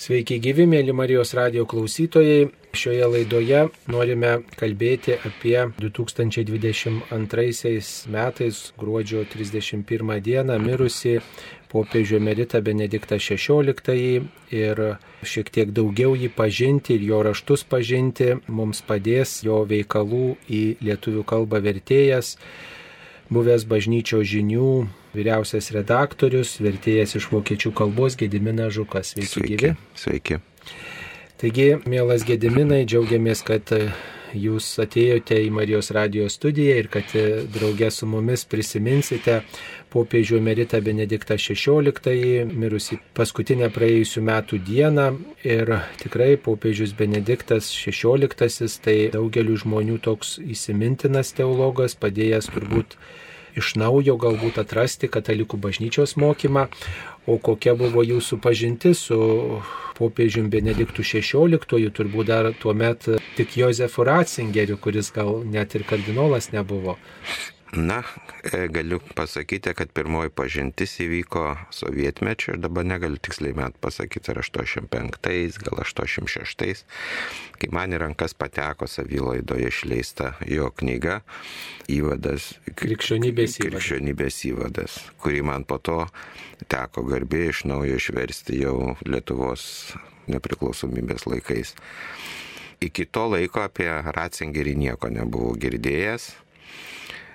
Sveiki gyvi, mėly Marijos radio klausytojai. Šioje laidoje norime kalbėti apie 2022 metais gruodžio 31 dieną mirusi popiežių emeritą Benediktą XVI ir šiek tiek daugiau jį pažinti ir jo raštus pažinti mums padės jo veikalų į lietuvių kalbą vertėjas, buvęs bažnyčio žinių vyriausias redaktorius, vertėjas iš vokiečių kalbos Gediminas Žukas. Sveiki, Sveiki. gyvi. Sveiki. Taigi, mielas Gediminai, džiaugiamės, kad jūs atėjote į Marijos radijos studiją ir kad e, draugė su mumis prisiminsite popiežių emeritą Benediktą XVI, mirusi paskutinę praėjusių metų dieną. Ir tikrai popiežius Benediktas XVI tai daugeliu žmonių toks įsimintinas teologas, padėjęs turbūt iš naujo galbūt atrasti katalikų bažnyčios mokymą, o kokia buvo jūsų pažintis su popiežium Benediktų XVI, turbūt dar tuo met tik Jozefu Ratzingeriu, kuris gal net ir kardinolas nebuvo. Na, e, galiu pasakyti, kad pirmoji pažintis įvyko sovietmečiu ir dabar negaliu tiksliai met pasakyti, ar 85, gal 86, kai man į rankas pateko savylaidoje išleista jo knyga Įvadas. Krikščionybės įvadas. Krikščionybės įvadas, kurį man po to teko garbė iš naujo išversti jau Lietuvos nepriklausomybės laikais. Iki to laiko apie Ratzingerį nieko nebuvau girdėjęs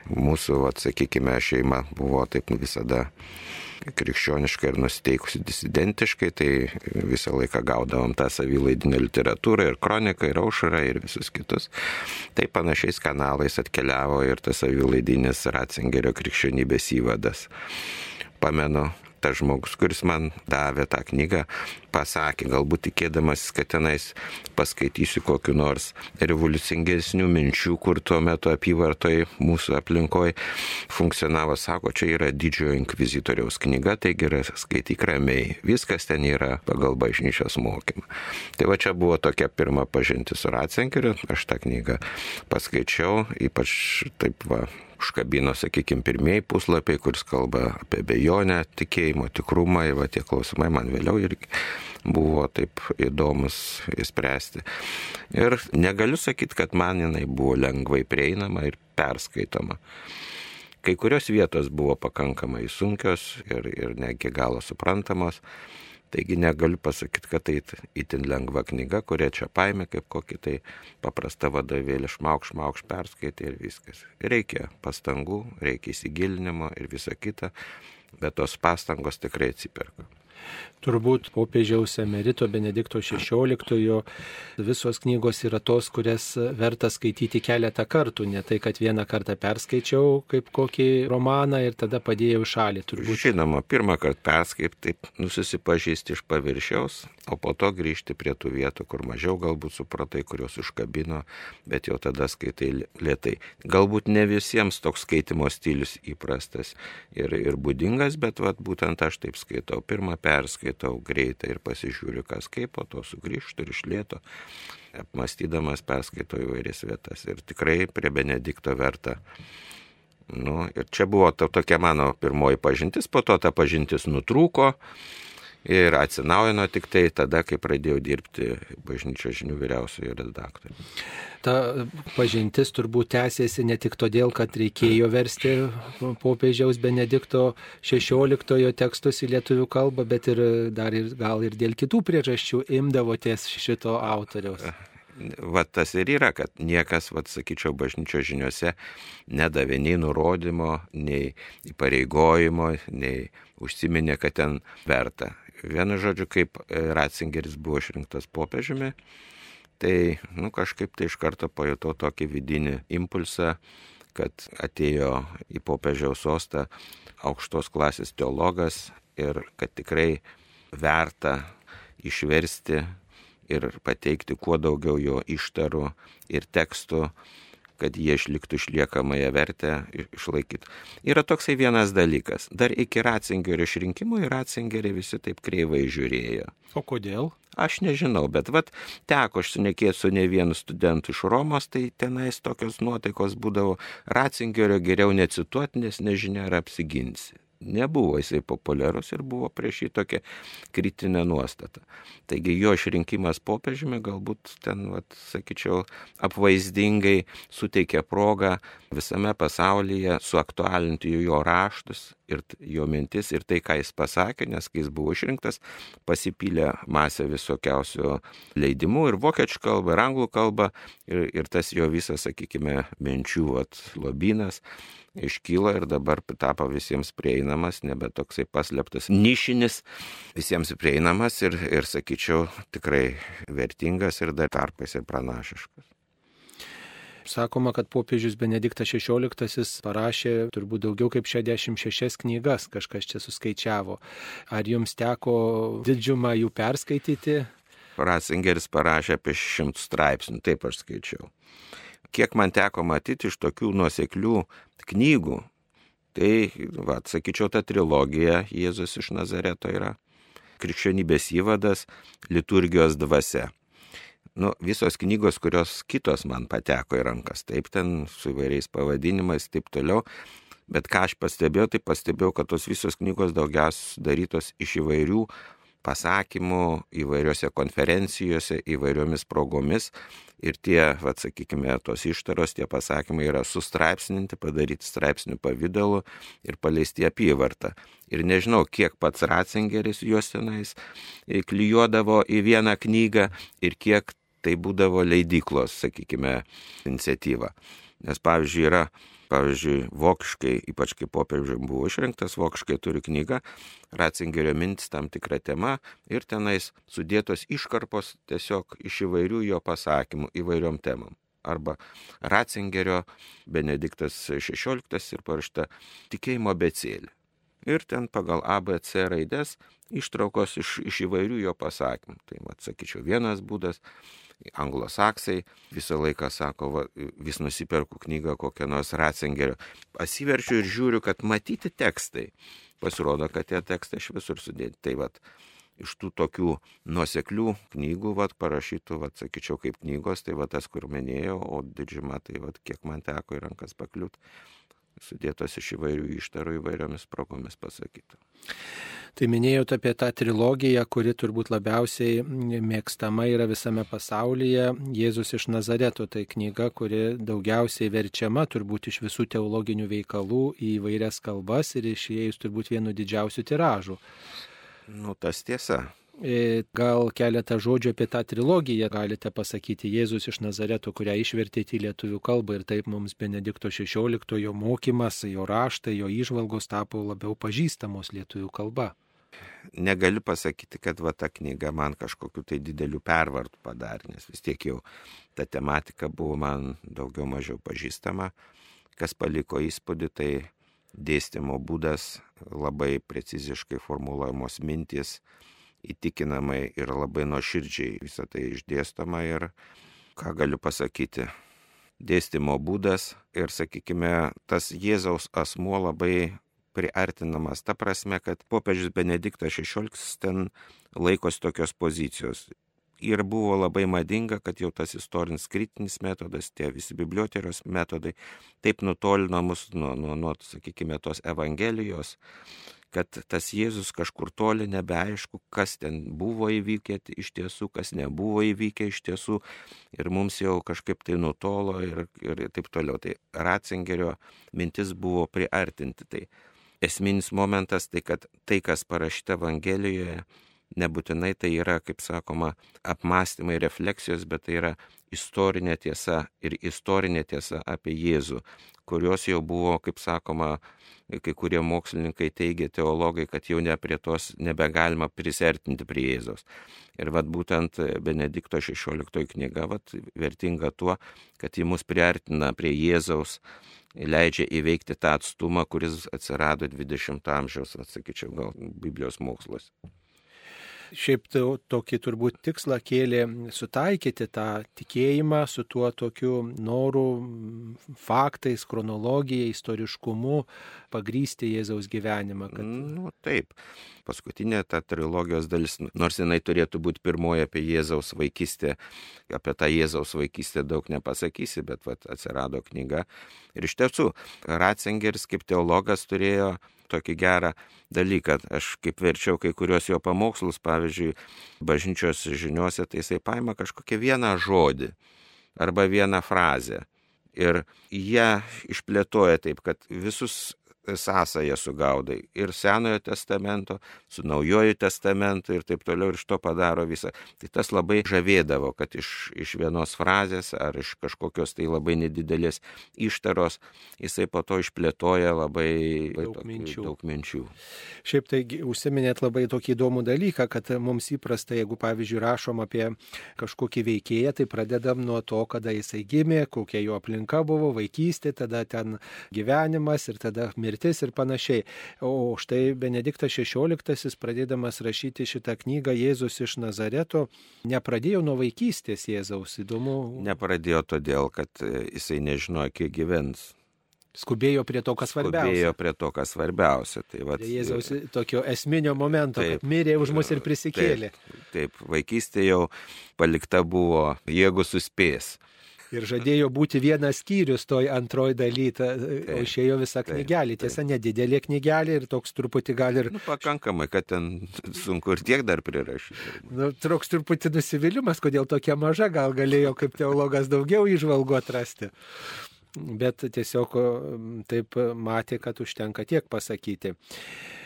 mūsų, atsakykime, šeima buvo taip visada krikščioniškai ir nusiteikusi disidentiškai, tai visą laiką gaudavom tą savilaidinę literatūrą ir kroniką, ir aušarą, ir visus kitus. Tai panašiais kanalais atkeliavo ir tas savilaidinis Ratzingerio krikščionybės įvadas. Pamenu, tas žmogus, kuris man davė tą knygą, pasakė, galbūt tikėdamas, kad tenais paskaitysiu kokiu nors revoliucingesnių minčių, kur tuo metu apyvartoj mūsų aplinkoje funkcionavo, sako, čia yra didžiojo inkvizitoriaus knyga, taigi yra skaityk ramiai, viskas ten yra pagal bažnyčios mokymą. Tai va čia buvo tokia pirma pažintis su Ratzenkeriu, aš tą knygą paskaičiau, ypač taip va užkabino, sakykime, pirmieji puslapiai, kuris kalba apie bejonę, tikėjimo tikrumą ir va tie klausimai man vėliau irgi buvo taip įdomus įspręsti. Ir negaliu sakyti, kad man jinai buvo lengvai prieinama ir perskaitoma. Kai kurios vietos buvo pakankamai sunkios ir, ir negi galo suprantamos. Taigi negaliu pasakyti, kad tai itin lengva knyga, kurią čia paėmė kaip kokį tai paprastą vadovėlį, šmauk, šmauk, perskaitė ir viskas. Reikia pastangų, reikia įsigilinimo ir visa kita, bet tos pastangos tikrai atsiperka turbūt popiežiaus emerito Benedikto XVI visos knygos yra tos, kurias verta skaityti keletą kartų, ne tai, kad vieną kartą perskaičiau kaip kokį romaną ir tada padėjau šalį. Turbūt. Žinoma, pirmą kartą perskaip, taip nusipažįsti iš paviršiaus, o po to grįžti prie tų vietų, kur mažiau galbūt supratai, kurios užkabino, bet jau tada skaitai lietai. Galbūt ne visiems toks skaitimo stilius įprastas ir, ir būdingas, bet vat, būtent aš taip skaitau. Pirmą perskaitau skaitau greitai ir pasižiūriu, kas kaip, po to sugrįžtu ir iš lėto, apmastydamas perskaitau įvairias vietas. Ir tikrai prie Benedikto verta. Nu, ir čia buvo to, tokia mano pirmoji pažintis, po to ta pažintis nutrūko ir atsinaujino tik tai tada, kai pradėjau dirbti bažnyčio žinių vyriausiojo redaktoriumi. Ta pažintis turbūt tęsėsi ne tik todėl, kad reikėjo versti popiežiaus Benedikto XVI tekstus į lietuvių kalbą, bet ir dar ir gal ir dėl kitų priežasčių imdavotės šito autoriaus. Vat tas ir yra, kad niekas, vat sakyčiau, bažnyčio žiniuose nedavė nei nurodymo, nei įpareigojimo, nei užsiminė, kad ten verta. Vienu žodžiu, kaip e, Ratzingeris buvo išrinktas popiežiumi, tai nu, kažkaip tai iš karto pajutau tokį vidinį impulsą, kad atėjo į popiežiaus sostą aukštos klasės teologas ir kad tikrai verta išversti ir pateikti kuo daugiau jo ištarų ir tekstų kad jie išliktų išliekamąją vertę išlaikyti. Yra toksai vienas dalykas. Dar iki Ratzingerio išrinkimo į Ratzingerį visi taip kreivai žiūrėjo. O kodėl? Aš nežinau, bet vat teko aš sunekėti su ne vienu studentu iš Romos, tai tenais tokios nuotaikos būdavo Ratzingerio geriau necituoti, nes nežinia ar apsiginsi. Nebuvo jisai populiarus ir buvo prieš jį tokia kritinė nuostata. Taigi jo išrinkimas popiežiumi galbūt ten, vat, sakyčiau, apvaizdingai suteikė progą visame pasaulyje suaktualinti jo raštus ir jo mintis ir tai, ką jis pasakė, nes kai jis buvo išrinktas, pasipylė masę visokiausių leidimų ir vokiečių kalba, ir anglų kalba, ir, ir tas jo visas, sakykime, minčių vat, lobynas iškyla ir dabar tapo visiems prieinamas, nebe toksai paslėptas, nišinis, visiems prieinamas ir, ir sakyčiau, tikrai vertingas ir dar tarpais ir pranašiškas. Sakoma, kad popiežius Benediktas XVI parašė turbūt daugiau kaip 66 knygas, kažkas čia suskaičiavo. Ar jums teko didžiumą jų perskaityti? Ratzingeris parašė apie šimtų straipsnių, taip aš skaičiau kiek man teko matyti iš tokių nuoseklių knygų, tai, va, sakyčiau, ta trilogija Jėzus iš Nazareto yra krikščionybės įvadas, liturgijos dvasia. Nu, visos knygos, kurios kitos man pateko į rankas, taip ten su įvairiais pavadinimais, taip toliau. Bet ką aš pastebėjau, tai pastebėjau, kad tos visos knygos daugiausiai darytos iš įvairių pasakymų įvairiose konferencijose, įvairiomis progomis. Ir tie, vad sakykime, tos ištaros, tie pasakymai yra sustraipsninti, padaryti straipsnių pavydalu ir paleisti apyvartą. Ir nežinau, kiek pats Ratzingeris juos tenais klyjuodavo į vieną knygą ir kiek tai būdavo leidyklos, sakykime, iniciatyva. Nes pavyzdžiui, yra pavyzdžiui, vokiškai, ypač kai popiežiui buvo išrinktas, vokiškai turi knygą Ratzingerio mintis tam tikrą temą ir tenais sudėtos iškarpos tiesiog iš įvairių jo pasakymų įvairiom temam. Arba Ratzingerio Benediktas XVI ir parašta tikėjimo becėlė. Ir ten pagal ABC raides ištraukos iš, iš įvairių jo pasakymų. Tai, mat, sakyčiau, vienas būdas anglosaksai visą laiką sako, va, vis nusiperku knygą kokią nors Ratzingerio. Pasiverčiu ir žiūriu, kad matyti tekstai. Pasirodo, kad tie tekstai iš visur sudėti. Tai vad, iš tų tokių nuoseklių knygų, vad, parašytų, vad, sakyčiau, kaip knygos, tai vad tas, kur minėjau, o didžiuma, tai vad, kiek man teko į rankas pakliūti, sudėtos iš įvairių ištarų įvairiomis progomis pasakytų. Tai minėjote apie tą trilogiją, kuri turbūt labiausiai mėgstama yra visame pasaulyje. Jėzus iš Nazareto tai knyga, kuri daugiausiai verčiama turbūt iš visų teologinių veikalų į vairias kalbas ir išėjus turbūt vienu didžiausių tiražų. Nu, tas tiesa. E, gal keletą žodžių apie tą trilogiją galite pasakyti Jėzus iš Nazareto, kurią išvertėte į lietuvių kalbą ir taip mums Benedikto XVI mokymas, jo raštai, jo išvalgos tapo labiau pažįstamos lietuvių kalba negaliu pasakyti, kad va ta knyga man kažkokiu tai dideliu pervartu padarė, nes vis tiek jau ta tematika buvo man daugiau mažiau pažįstama. Kas paliko įspūdį, tai dėstymo būdas, labai preciziškai formuluojamos mintys, įtikinamai ir labai nuoširdžiai visą tai išdėstoma ir ką galiu pasakyti. Dėstymo būdas ir, sakykime, tas Jėzaus asmuo labai priartinamas. Ta prasme, kad popiežius Benediktas XVI ten laikosi tokios pozicijos. Ir buvo labai madinga, kad jau tas istorinis kritinis metodas, tie visi biblioterijos metodai taip nutolino mus nuo, nuo, nuo sakykime, tos Evangelijos, kad tas Jėzus kažkur toli nebeaišku, kas ten buvo įvykę iš tiesų, kas nebuvo įvykę iš tiesų ir mums jau kažkaip tai nutolo ir, ir taip toliau. Tai Ratzingerio mintis buvo priartinti tai esminis momentas tai, kad tai, kas parašyta Evangelijoje, nebūtinai tai yra, kaip sakoma, apmąstymai, refleksijos, bet tai yra istorinė tiesa ir istorinė tiesa apie Jėzų, kurios jau buvo, kaip sakoma, kai kurie mokslininkai teigia, teologai, kad jau ne prie tos nebegalima prisertinti prie Jėzos. Ir vad būtent Benedikto XVI knyga vat, vertinga tuo, kad ji mus priartina prie Jėzaus leidžia įveikti tą atstumą, kuris atsirado 20 amžiaus, atsakyčiau, gal Biblijos mokslas. Šiaip to, tokį turbūt tikslą kėlė sutaikyti tą tikėjimą su tuo tokiu noru, faktais, chronologija, istoriškumu pagrysti Jėzaus gyvenimą. Kad... Nu, taip. Paskutinė ta trilogijos dalis, nors jinai turėtų būti pirmoji apie Jėzaus vaikystę, apie tą Jėzaus vaikystę daug nepasakysi, bet vat, atsirado knyga. Ir iš tiesų, Ratzingeris kaip teologas turėjo tokį gerą dalyką. Aš kaip verčiau kai kurios jo pamokslus, pavyzdžiui, bažnyčios žiniuose, tai jisai paima kažkokią vieną žodį arba vieną frazę. Ir ją išplėtoja taip, kad visus sąsąją sugaudai ir Senojo testamento, su Naujojo testamento ir taip toliau ir iš to padaro visą. Tai tas labai žavėdavo, kad iš, iš vienos frazės ar iš kažkokios tai labai nedidelės ištaros jisai po to išplėtoja labai daug, tokį, minčių. daug minčių. Šiaip tai užsiminėt labai tokį įdomų dalyką, kad mums įprasta, jeigu pavyzdžiui rašom apie kažkokį veikėją, tai pradedam nuo to, kada jisai gimė, kokia jo aplinka buvo, vaikystė, tada ten gyvenimas ir tada mirtis mirtis ir panašiai. O štai Benediktas XVI, pradėdamas rašyti šitą knygą Jėzus iš Nazareto, nepradėjo nuo vaikystės Jėzaus, įdomu. Nepradėjo todėl, kad e, jisai nežinojo, kiek gyvens. Skubėjo prie to, kas svarbiausia. Skubėjo prie to, kas svarbiausia. Tai vat, Jėzaus tokio esminio momento, taip, kad mirė už mus ir prisikėlė. Taip, taip, vaikystė jau palikta buvo, jeigu suspės. Ir žadėjo būti vienas skyrius toj antroji daly, ta, o išėjo visa knygelė. Tiesa, nedidelė knygelė ir toks truputį gal ir... Nu, pakankamai, kad ten sunku ir tiek dar prirašyti. Nu, toks truputį nusivylimas, kodėl tokia maža, gal galėjo kaip teologas daugiau išvalgo atrasti. Bet tiesiog taip matė, kad užtenka tiek pasakyti.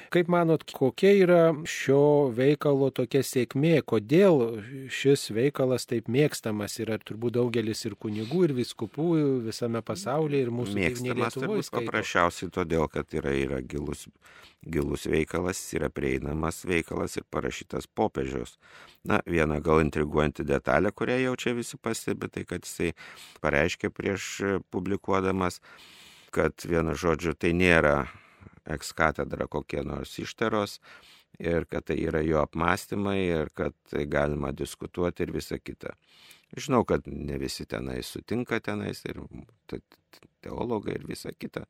Kaip manot, kokia yra šio veikalo tokia sėkmė, kodėl šis veikalas taip mėgstamas? Yra turbūt daugelis ir kunigų, ir viskupų visame pasaulyje, ir mūsų mėgstamas turbūt paprasčiausiai todėl, kad yra, yra gilus, gilus veikalas, yra prieinamas veikalas ir parašytas popiežiaus. Na, viena gal intriguojanti detalė, kurią jau čia visi pastebi, tai kad jisai pareiškė prieš publikuodamas, kad vienu žodžiu tai nėra ekskatedra kokie nors ištaros ir kad tai yra jo apmąstymai ir kad tai galima diskutuoti ir visa kita. Žinau, kad ne visi tenai sutinka tenais ir teologai ir visa kita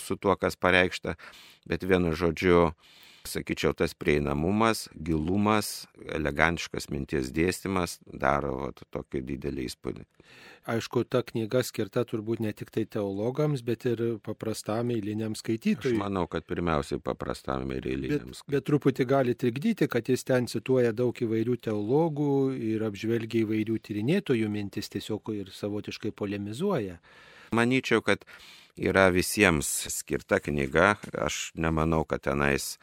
su tuo, kas pareikšta, bet vienu žodžiu sakyčiau, tas prieinamumas, gilumas, elegantiškas minties dėstymas daro vat, tokį didelį įspūdį. Aišku, ta knyga skirta turbūt ne tik tai teologams, bet ir paprastam eiliniam skaitytojui. Aš manau, kad pirmiausiai paprastam ir eiliniam skaitytojui. Bet, truputį gali trikdyti, kad jis ten cituoja daug įvairių teologų ir apžvelgia įvairių tyrinėtojų mintis, tiesiog ir savotiškai polemizuoja. Manyčiau, kad yra visiems skirta knyga. Aš nemanau, kad tenais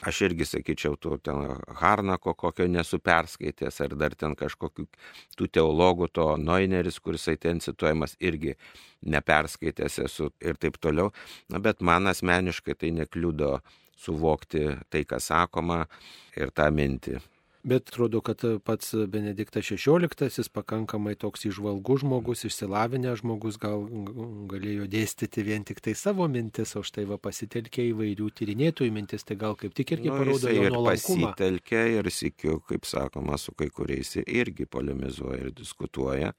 Aš irgi sakyčiau, tu ten Harnako kokio nesu perskaitęs, ar dar ten kažkokių tų teologų, to Noineris, kuris ten cituojamas, irgi neperskaitęs esu ir taip toliau. Na, bet man asmeniškai tai nekliudo suvokti tai, kas sakoma ir tą mintį. Bet atrodo, kad pats Benediktas XVI pakankamai toks išvalgus žmogus, išsilavinęs žmogus gal galėjo dėstyti vien tik tai savo mintis, o štai va pasitelkė įvairių tyrinėtojų mintis, tai gal kaip tik irgi nu, parodo jo ir nuolankumą. Pasitelkė ir sikiu, kaip sakoma, su kai kuriais irgi polemizuoja ir diskutuoja.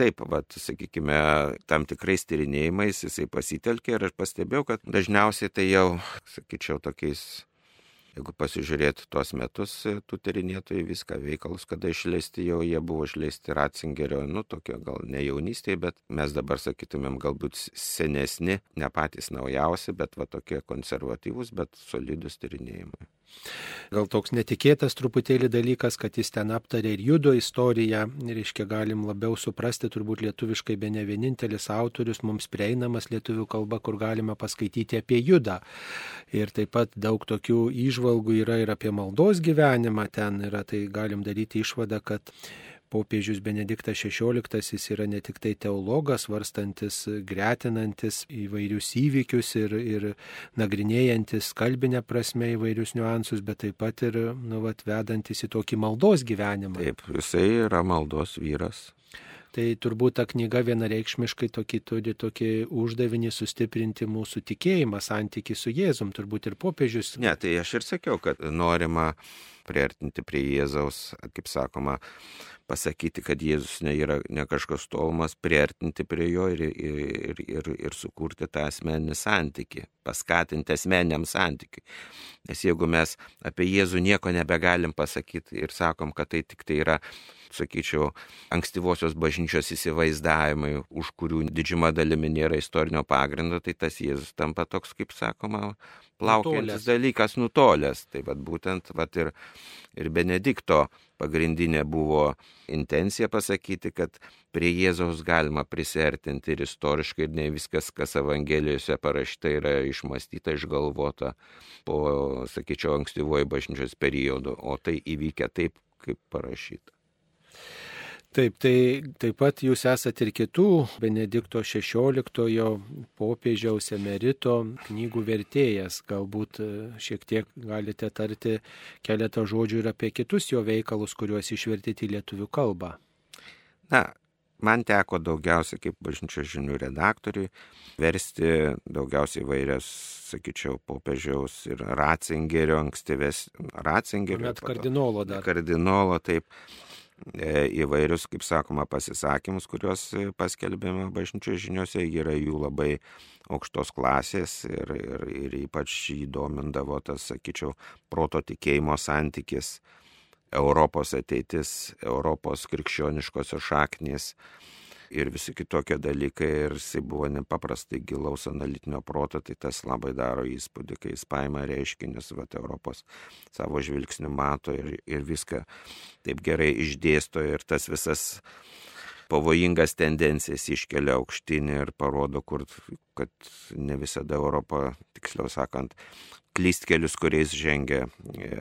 Taip, vat, sakykime, tam tikrais tyrinėjimais jisai pasitelkė ir aš pastebėjau, kad dažniausiai tai jau, sakyčiau, tokiais Jeigu pasižiūrėti tuos metus, e, tų tyrinėtojų viską veikalus, kada išleisti jau jie buvo išleisti Ratzingerio, nu, tokio gal ne jaunystėje, bet mes dabar sakytumėm galbūt senesni, ne patys naujausi, bet va tokie konservatyvūs, bet solidus tyrinėjimai. Gal toks netikėtas truputėlį dalykas, kad jis ten aptarė ir judo istoriją, reiškia galim labiau suprasti, turbūt lietuviškai be ne vienintelis autorius mums prieinamas lietuvių kalba, kur galime paskaityti apie judą. Ir taip pat daug tokių įžvalgų yra ir apie maldos gyvenimą ten yra, tai galim daryti išvadą, kad popiežius Benediktas XVI yra ne tik tai teologas, varstantis, gretinantis įvairius įvykius ir, ir nagrinėjantis kalbinę prasme įvairius niuansus, bet taip pat ir nu, vat, vedantis į tokį maldos gyvenimą. Taip, jisai yra maldos vyras. Tai turbūt ta knyga vienareikšmiškai tokį turi tokį uždavinį sustiprinti mūsų tikėjimą, santyki su Jėzum, turbūt ir popiežius. Ne, tai aš ir sakiau, kad norima priartinti prie Jėzaus, kaip sakoma, pasakyti, kad Jėzus ne yra ne kažkas tolimas, priartinti prie jo ir, ir, ir, ir sukurti tą asmeninį santyki, paskatinti asmeniniam santykiui. Nes jeigu mes apie Jėzų nieko nebegalim pasakyti ir sakom, kad tai tik tai yra, sakyčiau, ankstyvosios bažnyčios įsivaizdavimai, už kurių didžiuma dalimi nėra istorinio pagrindo, tai tas Jėzus tampa toks, kaip sakoma, plaukiantis dalykas nutolęs. Tai vad būtent vat ir, ir Benedikto pagrindinė buvo intencija pasakyti, kad prie Jėzaus galima prisertinti ir istoriškai, ir ne viskas, kas Evangelijose parašyta, yra išmastyta, išgalvota po, sakyčiau, ankstyvojo bažnyčios periodo, o tai įvykę taip, kaip parašyta. Taip, tai taip pat jūs esate ir kitų Benedikto XVI popiežiaus emerito knygų vertėjas. Galbūt e, šiek tiek galite tarti keletą žodžių ir apie kitus jo veikalus, kuriuos išvertyti į lietuvių kalbą. Na, man teko daugiausiai kaip bažnyčios žinių redaktoriui versti daugiausiai vairias, sakyčiau, popiežiaus ir Ratzingerio, ankstyves Ratzingerio. Net kardinolo dar. Kardinolo, taip įvairius, kaip sakoma, pasisakymus, kuriuos e, paskelbėme bažnyčios žiniuose, yra jų labai aukštos klasės ir, ir, ir ypač įdomindavo tas, sakyčiau, proto tikėjimo santykis, Europos ateitis, Europos krikščioniškosios šaknys, ir visi kitokie dalykai ir jisai buvo nepaprastai gilaus analitinio proto, tai tas labai daro įspūdį, kai jis paima reiškinius, va, Europos savo žvilgsnių mato ir, ir viską taip gerai išdėsto ir tas visas pavojingas tendencijas iškelia aukštinį ir parodo, kur, kad ne visada Europa, tiksliau sakant, klystkelius, kuriais žengia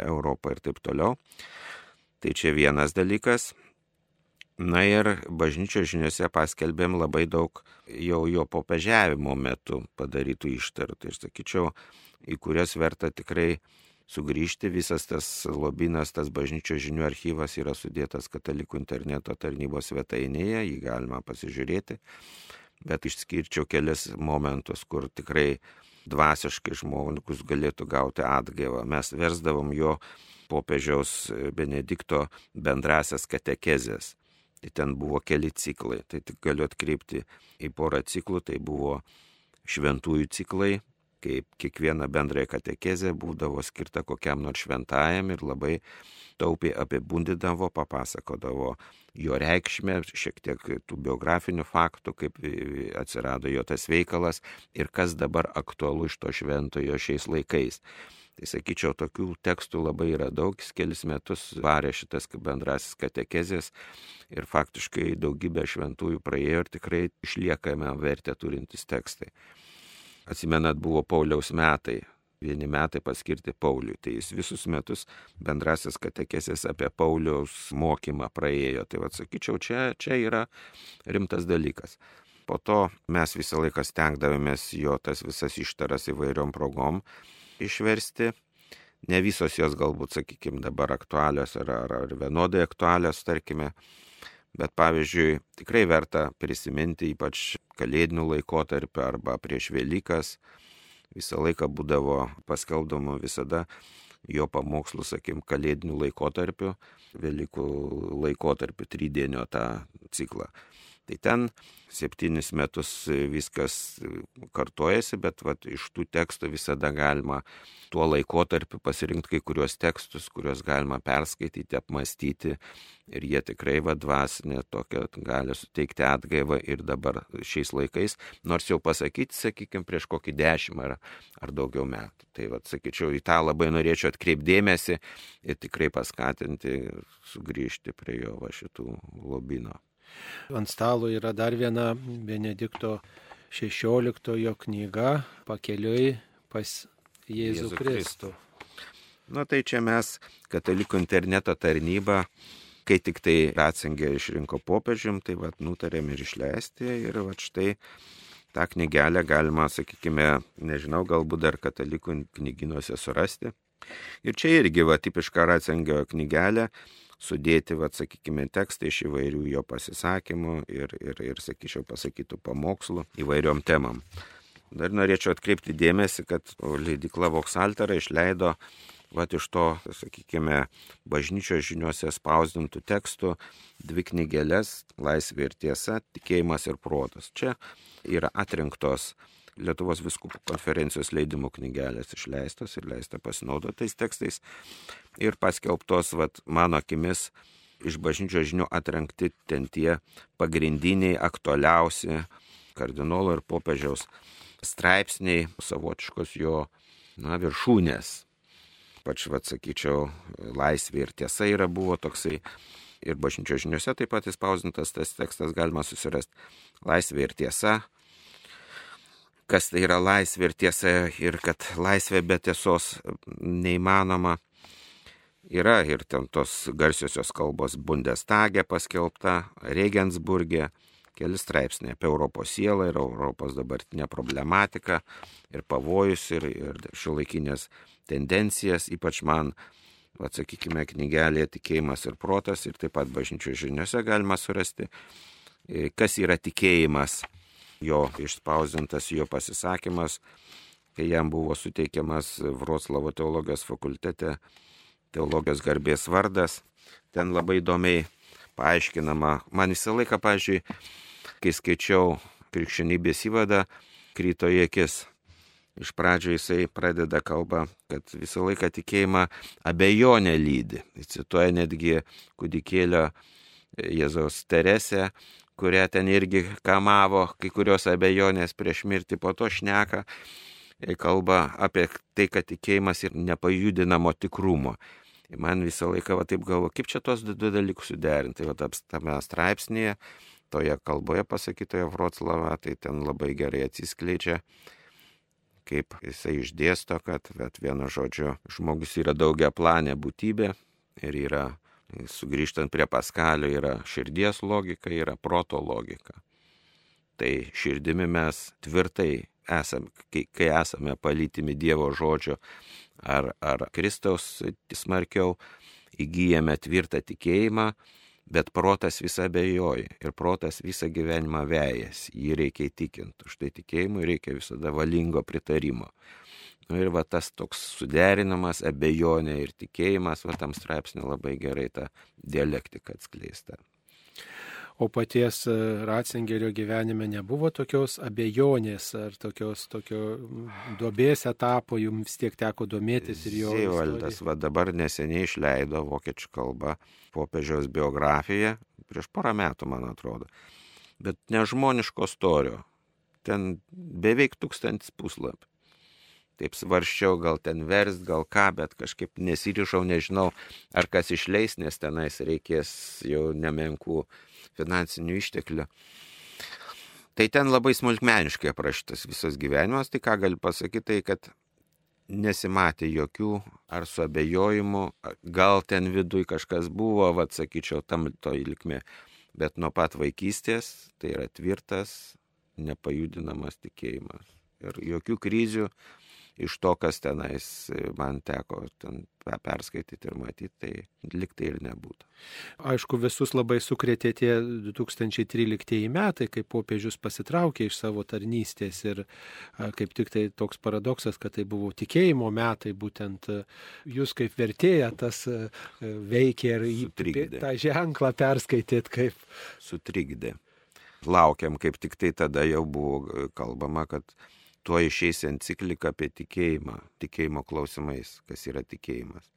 Europą ir taip toliau. Tai čia vienas dalykas. Na ir bažnyčios žiniuose paskelbėm labai daug jau jo popežiavimo metu padarytų ištarų. Tai aš sakyčiau, į kurias verta tikrai sugrįžti. Visas tas lobinas, tas bažnyčios žinių archyvas yra sudėtas katalikų interneto tarnybos svetainėje, jį galima pasižiūrėti. Bet išskirčiau kelias momentus, kur tikrai dvasiškai žmogus galėtų gauti atgaivą. Mes versdavom jo popiežiaus Benedikto bendrasias katekezės. Tai ten buvo keli ciklai. Tai tik galiu atkreipti į porą ciklų. Tai buvo šventųjų ciklai, kaip kiekviena bendrąją katekezė būdavo skirta kokiam nors šventajam ir labai taupiai apibūdindavo, papasakodavo jo reikšmę, šiek tiek tų biografinių faktų, kaip atsirado jo tas veikalas ir kas dabar aktualu iš to šventojo šiais laikais. Tai sakyčiau, tokių tekstų labai yra daug, jis kelis metus varė šitas bendrasis katekezės ir faktiškai daugybė šventųjų praėjo ir tikrai išliekame vertę turintys tekstai. Atsimenat, buvo Pauliaus metai, vieni metai paskirti Pauliui. Tai jis visus metus bendrasis katekesės apie Pauliaus mokymą praėjo. Tai vad sakyčiau, čia, čia yra rimtas dalykas. Po to mes visą laiką stengdavomės jo tas visas ištaras įvairiom progom išversti. Ne visos jos galbūt, sakykime, dabar aktualios ar, ar, ar vienodai aktualios, tarkime. Bet pavyzdžiui, tikrai verta prisiminti ypač kalėdinių laikotarpį arba prieš Velykas. Visą laiką būdavo paskelbdama visada jo pamokslų, sakim, kalėdinių laikotarpių, Velykų laikotarpių, tridienio tą ciklą. Tai ten septynis metus viskas kartojasi, bet vat, iš tų tekstų visada galima tuo laikotarpiu pasirinkti kai kuriuos tekstus, kuriuos galima perskaityti, apmastyti ir jie tikrai vadvasinė tokia gali suteikti atgaivą ir dabar šiais laikais, nors jau pasakyti, sakykime, prieš kokį dešimt ar, ar daugiau metų. Tai vad, sakyčiau, į tą labai norėčiau atkreipdėmėsi ir tikrai paskatinti sugrįžti prie jo va šitų lobino. Ant stalo yra dar viena Benedikto XVI knyga pakeliui pas Jėzų, Jėzų Kristų. Na tai čia mes, katalikų interneto tarnyba, kai tik tai Ratzingė išrinko popiežium, tai vat nutarėm ir išleisti ir vat štai tą knygelę galima, sakykime, nežinau, galbūt dar katalikų knyginuose surasti. Ir čia irgi va tipiška Ratzingio knygelė, sudėti, vad, sakykime, tekstai iš įvairių jo pasisakymų ir, ir, ir sakyčiau, pasakytų pamokslų įvairiom temam. Dar norėčiau atkreipti dėmesį, kad leidikla Voksaltera išleido vat iš to, sakykime, bažnyčios žiniuose spausdintų tekstų dvi knygelės - Laisvė ir tiesa, tikėjimas ir protas. Čia yra atrinktos Lietuvos viskupų konferencijos leidimo knygelės išleistos ir leista pasinaudotais tekstais ir paskelbtos, vat, mano akimis, iš bažnyčios žinių atrinkti ten tie pagrindiniai, aktualiausi kardinolo ir popiežiaus straipsniai, savotiškos jo na, viršūnės. Pač, vad sakyčiau, laisvė ir tiesa yra buvo toksai. Ir bažnyčios žiniuose taip pat įspausintas tas tekstas galima susirasti. Laisvė ir tiesa. Kas tai yra laisvė ir tiesa ir kad laisvė be tiesos neįmanoma. Yra ir ten tos garsiosios kalbos Bundestage paskelbta, Regensburgė, keli straipsniai apie Europos sielą ir Europos dabartinę problematiką ir pavojus ir, ir šiuolaikinės tendencijas, ypač man, atsakykime, knygelėje tikėjimas ir protas ir taip pat bažnyčių žiniuose galima surasti, e, kas yra tikėjimas, jo išspausintas jo pasisakymas, kai jam buvo suteikiamas Vroclavo teologijos fakultete teologijos garbės vardas. Ten labai įdomiai paaiškinama. Man visą laiką, pažiūrėjau, kai skaičiau krikščionybės įvadą, kryto į akis. Iš pradžio jisai pradeda kalbą, kad visą laiką tikėjimą abejonę lydi. Jis cituoja netgi kūdikėlio Jėzaus Teresę, kurią ten irgi kamavo kai kurios abejonės prieš mirtį, po to šneka, kalba apie tai, kad tikėjimas ir nepajudinamo tikrumo. Man visą laiką va taip galvo, kaip čia tos du dalykus suderinti. Tai va tame straipsnėje toje kalboje pasakytoje Vroclave, tai ten labai gerai atsiskleidžia, kaip jisai išdėsto, kad vienu žodžiu žmogus yra daugia planė būtybė ir yra, sugrįžtant prie paskalio, yra širdies logika, yra proto logika. Tai širdimi mes tvirtai esame, kai, kai esame palytimi Dievo žodžio ar, ar Kristaus smarkiau, įgyjame tvirtą tikėjimą, bet protas visą bejoja ir protas visą gyvenimą vėjas, jį reikia įtikinti. Už tai tikėjimui reikia visada valingo pritarimo. Nu, ir va tas toks suderinamas abejonė ir tikėjimas, va tam straipsnė labai gerai tą dialektiką atskleista. O paties e, Ratzingerio gyvenime nebuvo tokios abejonės ar tokios tokio duobės etapo, jums vis tiek teko domėtis ir jo. Zievaldas va dabar neseniai išleido vokiečių kalbą popiežiaus biografiją, prieš porą metų, man atrodo. Bet nežmoniško storio. Ten beveik tūkstantis puslapį. Taip svarščiau, gal ten verst, gal ką, bet kažkaip nesirišau, nežinau, ar kas išleis, nes tenais reikės jau nemenkų finansinių išteklių. Tai ten labai smulkmeniškai aprašytas visas gyvenimas, tai ką galiu pasakyti, tai kad nesimatė jokių ar suabejojimų, gal ten viduj kažkas buvo, vad sakyčiau, tam to įlikmė, bet nuo pat vaikystės tai yra tvirtas, nepajudinamas tikėjimas. Ir jokių krizių, iš to, kas tenais man teko ten perskaityti ir matyti, tai liktai ir nebūtų. Aišku, visus labai sukrėtė tie 2013 metai, kai popiežius pasitraukė iš savo tarnystės ir kaip tik tai toks paradoksas, kad tai buvo tikėjimo metai, būtent jūs kaip vertėja tas veikė ir Sutrigdė. tą ženklą perskaitėt kaip. Sutrikdė. Laukiam, kaip tik tai tada jau buvo kalbama, kad tuo išeis enciklika apie tikėjimą, tikėjimo klausimais, kas yra tikėjimas.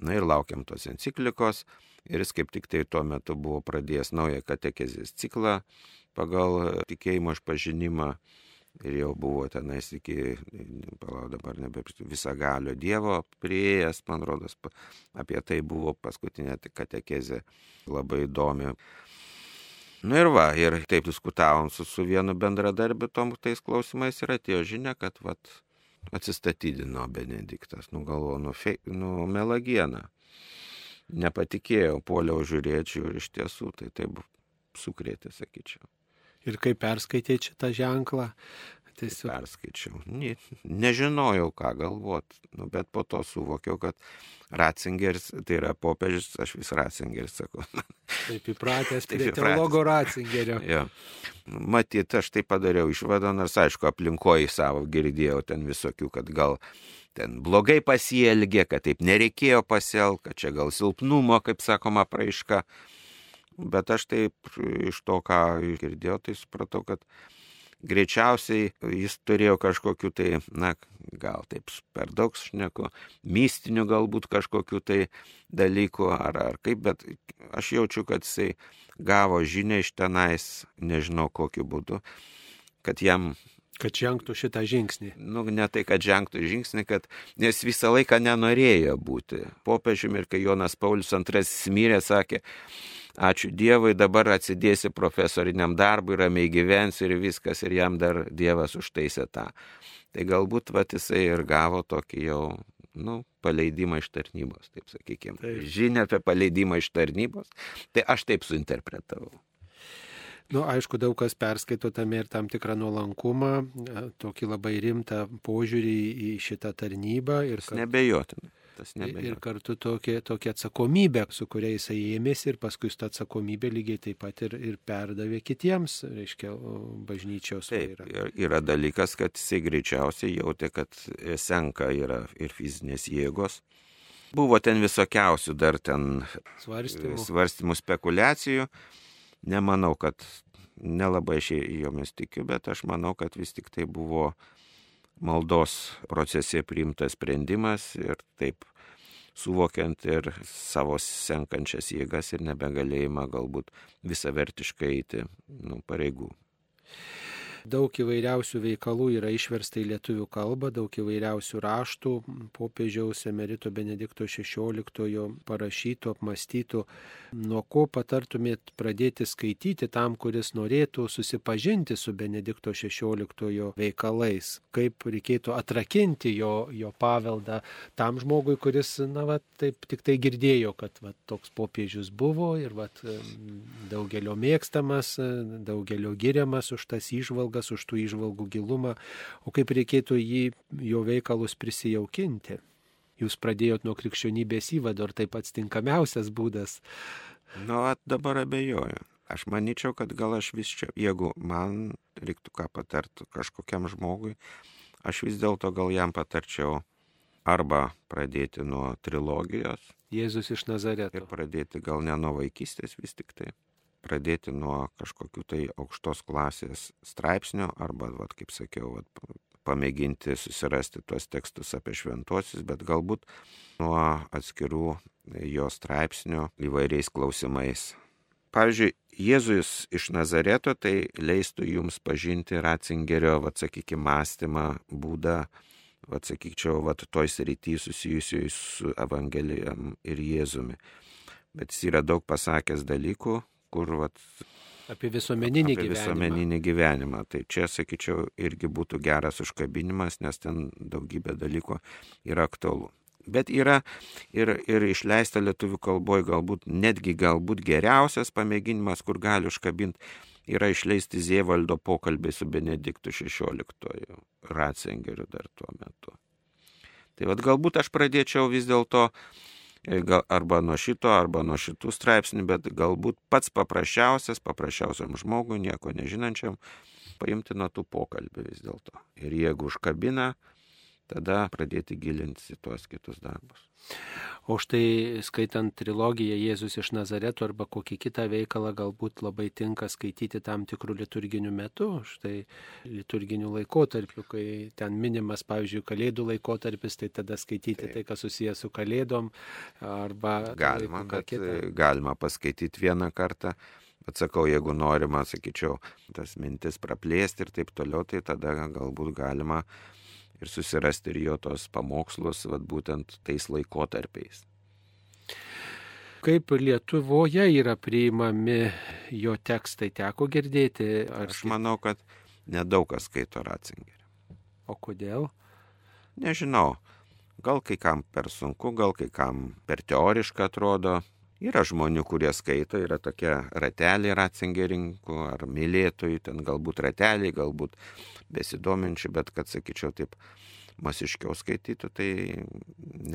Na ir laukiam tos enciklikos ir jis kaip tik tai tuo metu buvo pradėjęs naują katekezės ciklą pagal tikėjimo išpažinimą ir jau buvo tenais iki, palau dabar nebe visagalio Dievo prieėjęs, man rodos, apie tai buvo paskutinė katekezė labai įdomi. Nu ir va, ir taip diskutavom su, su vienu bendradarbiu tom tais klausimais ir atėjo žinia, kad vat, atsistatydino Benediktas, nu galvo, nu, fe, nu melagieną. Nepatikėjau, poliau žiūrėčiau ir iš tiesų tai taip sukrėtė, sakyčiau. Ir kaip perskaitė šitą ženklą, Tiesiog. Perskaičiau. Ne, nežinojau, ką galvot, nu, bet po to suvokiau, kad Ratzingeris, tai yra popiežius, aš vis Ratzingeris sakau. Taip įpratęs prie teologo Ratzingerio. jo. Matyt, aš tai padariau išvadą, nors aišku, aplinkoje savo girdėjau ten visokių, kad gal ten blogai pasielgė, kad taip nereikėjo pasielgti, kad čia gal silpnumo, kaip sakoma, praiška. Bet aš taip iš to, ką girdėjau, tai supratau, kad greičiausiai jis turėjo kažkokiu tai, na, gal taip per daug šneku, mystinių galbūt kažkokiu tai dalykų ar, ar kaip, bet aš jaučiu, kad jisai gavo žinę iš tenais, nežinau kokiu būdu, kad jam kad žengtų šitą žingsnį. Nu, ne tai, kad žengtų žingsnį, kad, nes visą laiką nenorėjo būti popiežiumi ir kai Jonas Paulius II mirė, sakė, ačiū Dievui, dabar atsidėsi profesoriniam darbui, ramiai gyvensi ir viskas, ir jam dar Dievas užtaisė tą. Tai galbūt vat jisai ir gavo tokį jau, nu, paleidimą iš tarnybos, taip sakykime. Taip. Žinia apie paleidimą iš tarnybos. Tai aš taip suinterpretavau. Nu, aišku, daug kas perskaito tame ir tam tikrą nuolankumą, e, tokį labai rimtą požiūrį į šitą tarnybą. Ir kad... Nebejotinai. Ir kartu tokia, tokia atsakomybė, su kuria jisai ėmėsi ir paskui tą atsakomybę lygiai taip pat ir, ir perdavė kitiems, reiškia, bažnyčios. Taip, yra. Yra dalykas, kad jisai greičiausiai jautė, kad senka yra ir fizinės jėgos. Buvo ten visokiausių dar ten svarstymų, svarstymų spekulacijų nemanau, kad nelabai aš jomis tikiu, bet aš manau, kad vis tik tai buvo maldos procese priimtas sprendimas ir taip suvokiant ir savo senkančias jėgas ir nebegalėjimą galbūt visavertiškai eiti nu, pareigų. Daug įvairiausių veikalų yra išversta į lietuvių kalbą, daug įvairiausių raštų, popiežiaus emerito Benedikto XVI parašytų, apmastytų. Nuo ko patartumėt pradėti skaityti tam, kuris norėtų susipažinti su Benedikto XVI veikalais? Kaip reikėtų atrakinti jo, jo paveldą tam žmogui, kuris, na, va, taip tik tai girdėjo, kad va, toks popiežius buvo ir va, daugelio mėgstamas, daugelio giriamas už tas įžvalgas išvalgas, už tų išvalgų gilumą, o kaip reikėtų jį, jo veikalus prisijaukinti. Jūs pradėjot nuo krikščionybės įvado, ar tai pats tinkamiausias būdas? Nu, at dabar abejoju. Aš manyčiau, kad gal aš vis čia, jeigu man reiktų ką patarti kažkokiam žmogui, aš vis dėlto gal jam patarčiau arba pradėti nuo trilogijos. Jėzus iš Nazareto. Ir pradėti gal ne nuo vaikystės vis tik tai pradėti nuo kažkokių tai aukštos klasės straipsnio arba, vat, kaip sakiau, vat, pamėginti susirasti tuos tekstus apie šventuosius, bet galbūt nuo atskirų jo straipsnių įvairiais klausimais. Pavyzdžiui, Jėzus iš Nazareto tai leistų jums pažinti Ratzingerio, vad sakykime, mąstymą, būdą, vad sakyčiau, vad toj srity susijusioj su Evangelijam ir Jėzumi. Bet jis yra daug pasakęs dalykų, kur vat, apie visuomeninį apie gyvenimą. visuomeninį gyvenimą. Tai čia, sakyčiau, irgi būtų geras užkabinimas, nes ten daugybė dalykų yra aktualu. Bet yra ir, ir išleista lietuvių kalboje galbūt netgi galbūt geriausias pamėginimas, kur gali užkabinti, yra išleisti Zievaldo pokalbį su Benediktu XVI, Ratzingeriu dar tuo metu. Tai vad galbūt aš pradėčiau vis dėlto E, arba nuo šito, arba nuo šitų straipsnių, bet galbūt pats paprasčiausias, paprasčiausiam žmogui, nieko nežinančiam, paimti nuo tų pokalbių vis dėlto. Ir jeigu užkabina, tada pradėti gilinti į tuos kitus darbus. O štai skaitant trilogiją Jėzus iš Nazareto arba kokį kitą veikalą galbūt labai tinka skaityti tam tikrų liturginių metų, štai liturginių laikotarpių, kai ten minimas, pavyzdžiui, kalėdų laikotarpis, tai tada skaityti Taip. tai, kas susijęs su kalėdom arba... Galima, bet kitą. galima paskaityti vieną kartą. Bet sakau, jeigu norima, sakyčiau, tas mintis praplėsti ir taip toliau, tai tada galbūt galima ir susirasti ir jo tos pamokslus, vad būtent tais laikotarpiais. Kaip Lietuvoje yra priimami jo tekstai, teko girdėti? Ar... Aš manau, kad nedaug kas skaito Ratzingerį. O kodėl? Nežinau. Gal kai kam per sunku, gal kai kam per teoriška atrodo. Yra žmonių, kurie skaito, yra tokie rateliai ratzingerininkų ar mylėtojų, ten galbūt rateliai, galbūt besidominčių, bet kad sakyčiau taip masiškiau skaitytų, tai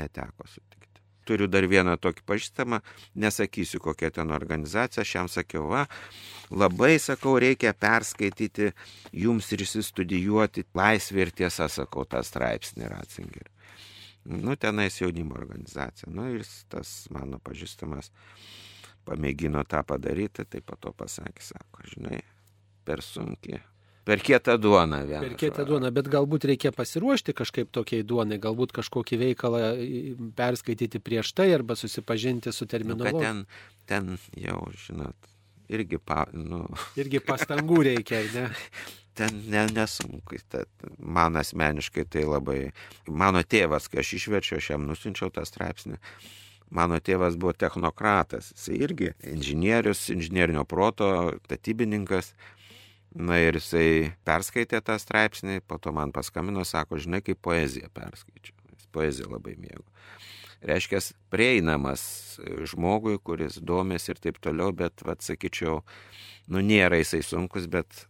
neteko sutikti. Turiu dar vieną tokį pažįstamą, nesakysiu kokia ten organizacija, aš jam sakiau, va, labai sakau, reikia perskaityti jums ir įsistudijuoti laisvė ir tiesa, sakau, tą straipsnį Ratzingerį. Nu, tenais jaunimo organizacija. Nu, ir tas mano pažįstamas pamėgino tą padaryti, tai po to pasakė, sako, žinai, per sunkiai Per kietą duoną vieną. Per kietą duoną, bet galbūt reikia pasiruošti kažkaip tokiai duonai, galbūt kažkokį veikalą perskaityti prieš tai arba susipažinti su terminologija. Nu, ten, ten jau, žinot, irgi, pa, nu... irgi pastangų reikia, ne? ten ne, nesunku. Man asmeniškai tai labai. Mano tėvas, kai aš išverčiau, aš jam nusinčiau tą straipsnį. Mano tėvas buvo technokratas, jis irgi inžinierius, inžinierinio proto, statybininkas. Na ir jisai perskaitė tą straipsnį, po to man paskambino, sako, žinai, kaip poeziją perskaičiau. Jis poeziją labai mėgo. Reiškia, prieinamas žmogui, kuris domės ir taip toliau, bet, vad, sakyčiau, nu nėra jisai sunkus, bet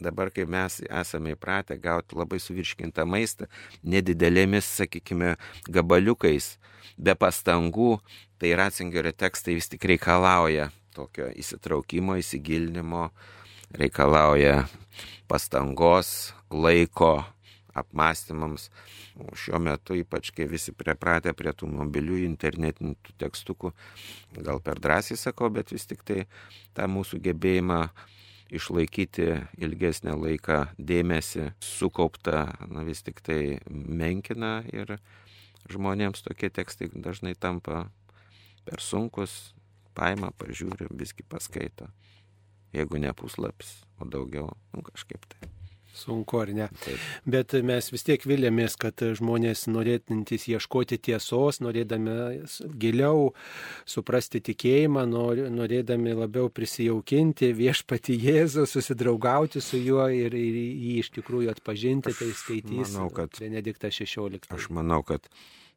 dabar, kai mes esame įpratę gauti labai suvirškintą maistą, nedidelėmis, sakykime, gabaliukais, be pastangų, tai Ratzingerio tekstai vis tik reikalauja tokio įsitraukimo, įsigilinimo, reikalauja pastangos, laiko apmąstymams. Šiuo metu, ypač kai visi pripratę prie tų mobilių internetinių tekstukų, gal per drąsiai sakau, bet vis tik tai tą mūsų gebėjimą išlaikyti ilgesnę laiką dėmesį sukauptą, na vis tik tai menkina ir žmonėms tokie tekstai dažnai tampa per sunkus, paima, pažiūri, visgi paskaito jeigu ne puslapis, o daugiau, nu kažkaip tai. Sunku ar ne. Taip. Bet mes vis tiek vilėmės, kad žmonės norėtintys ieškoti tiesos, norėdami giliau suprasti tikėjimą, norėdami labiau prisijaukinti viešpati Jėzų, susidraugauti su juo ir, ir jį iš tikrųjų atpažinti, tai skaitys manau, kad, Benediktas XVI. Aš manau, kad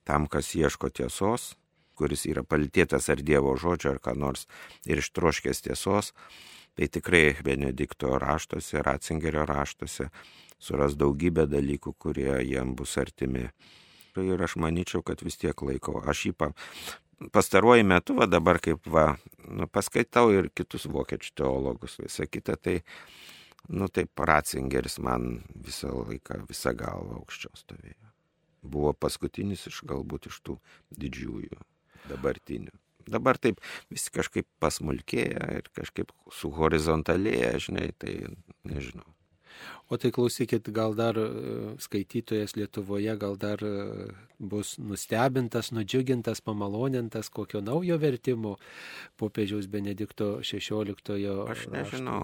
tam, kas ieško tiesos, kuris yra palitėtas ar Dievo žodžio ar ką nors ir ištroškęs tiesos, tai tikrai Benedikto raštuose, Ratzingerio raštuose suras daugybę dalykų, kurie jam bus artimi. Ir aš manyčiau, kad vis tiek laiko. Aš jį pa, pastaruoju metu, va dabar kaip va, nu, paskaitau ir kitus vokiečių teologus, visą kitą, tai, nu taip, Ratzingeris man visą laiką, visą galvą aukščiau stovėjo. Buvo paskutinis iš galbūt iš tų didžiųjų dabartinių. Dabar taip visi kažkaip pasmulkėja ir kažkaip su horizontalėje, žinai, tai nežinau. O tai klausykit, gal dar e, skaitytojas Lietuvoje gal dar e, bus nustebintas, nudžiugintas, pamalonintas kokio naujo vertimo popiežiaus Benedikto XVI. Aš nežinau.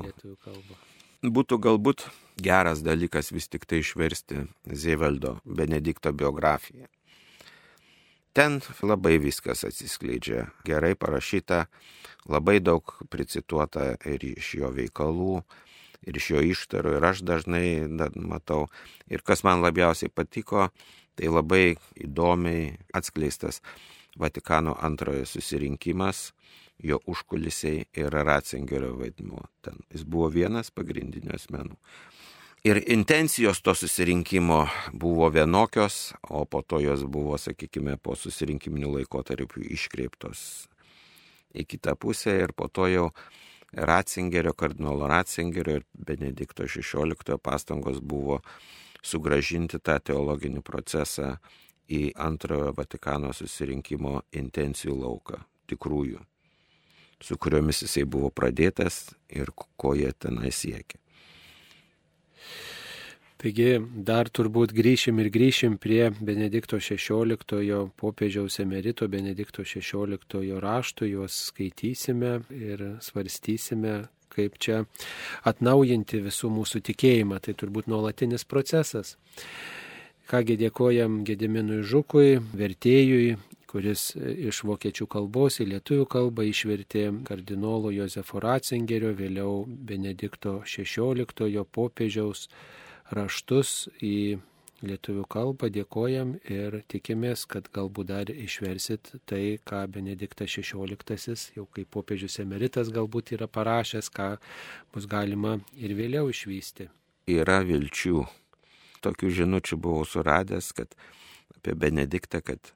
Būtų galbūt geras dalykas vis tik tai išversti Zieveldo Benedikto biografiją. Ten labai viskas atsiskleidžia, gerai parašyta, labai daug pricituota ir iš jo veikalų, ir iš jo ištarų, ir aš dažnai matau. Ir kas man labiausiai patiko, tai labai įdomiai atskleistas Vatikano antrojo susirinkimas, jo užkulisiai ir Ratzingerio vaidmuo. Ten jis buvo vienas pagrindinių asmenų. Ir intencijos to susirinkimo buvo vienokios, o po to jos buvo, sakykime, po susirinkiminių laikotarpių iškreiptos į kitą pusę ir po to jau Ratzingerio, kardinolo Ratzingerio ir Benedikto XVI pastangos buvo sugražinti tą teologinį procesą į antrojo Vatikano susirinkimo intencijų lauką, tikrųjų, su kuriomis jisai buvo pradėtas ir ko jie tenai siekia. Taigi dar turbūt grįšim ir grįšim prie Benedikto XVI popiežiaus emerito Benedikto XVI raštų, juos skaitysime ir svarstysime, kaip čia atnaujinti visų mūsų tikėjimą. Tai turbūt nuolatinis procesas. Kągi dėkojam Gediminui Žukui, vertėjui, kuris iš vokiečių kalbos į lietuvių kalbą išvertė kardinolo Josefo Ratzingerio, vėliau Benedikto XVI popiežiaus raštus į lietuvių kalbą, dėkojam ir tikimės, kad galbūt dar išversit tai, ką Benediktas XVI, jau kaip popiežius emeritas galbūt yra parašęs, ką bus galima ir vėliau išvysti. Yra vilčių. Tokių žinučių buvau suradęs, kad apie Benediktą, kad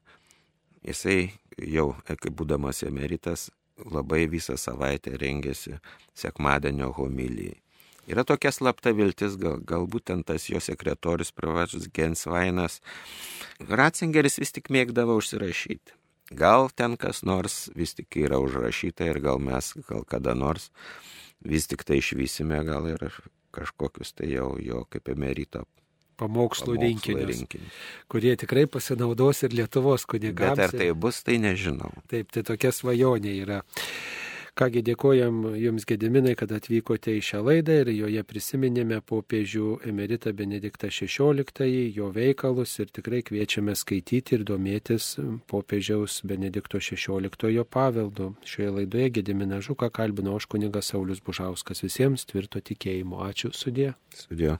jisai jau, kaip būdamas emeritas, labai visą savaitę rengėsi sekmadienio homilijai. Yra tokia slapta viltis, gal, galbūt ten tas jo sekretorius privačius Gensvainas. Ratzingeris vis tik mėgdavo užsirašyti. Gal ten kas nors vis tik yra užrašyta ir gal mes gal kada nors vis tik tai išvysime gal ir kažkokius tai jau jo kaip emerito pamokslų rinkinius, rinkinius, kurie tikrai pasinaudos ir Lietuvos kunigams. Bet ar tai bus, tai nežinau. Taip, tai tokia svajonė yra. Kągi dėkojam Jums Gediminai, kad atvykote į šią laidą ir joje prisiminėme popiežių emeritą Benediktą XVI, jo veikalus ir tikrai kviečiame skaityti ir domėtis popiežiaus Benedikto XVI paveldu. Šioje laidoje Gediminą Žuką kalbino aš kunigas Saulis Bužauskas. Visiems tvirto tikėjimo. Ačiū sudė. Sudė.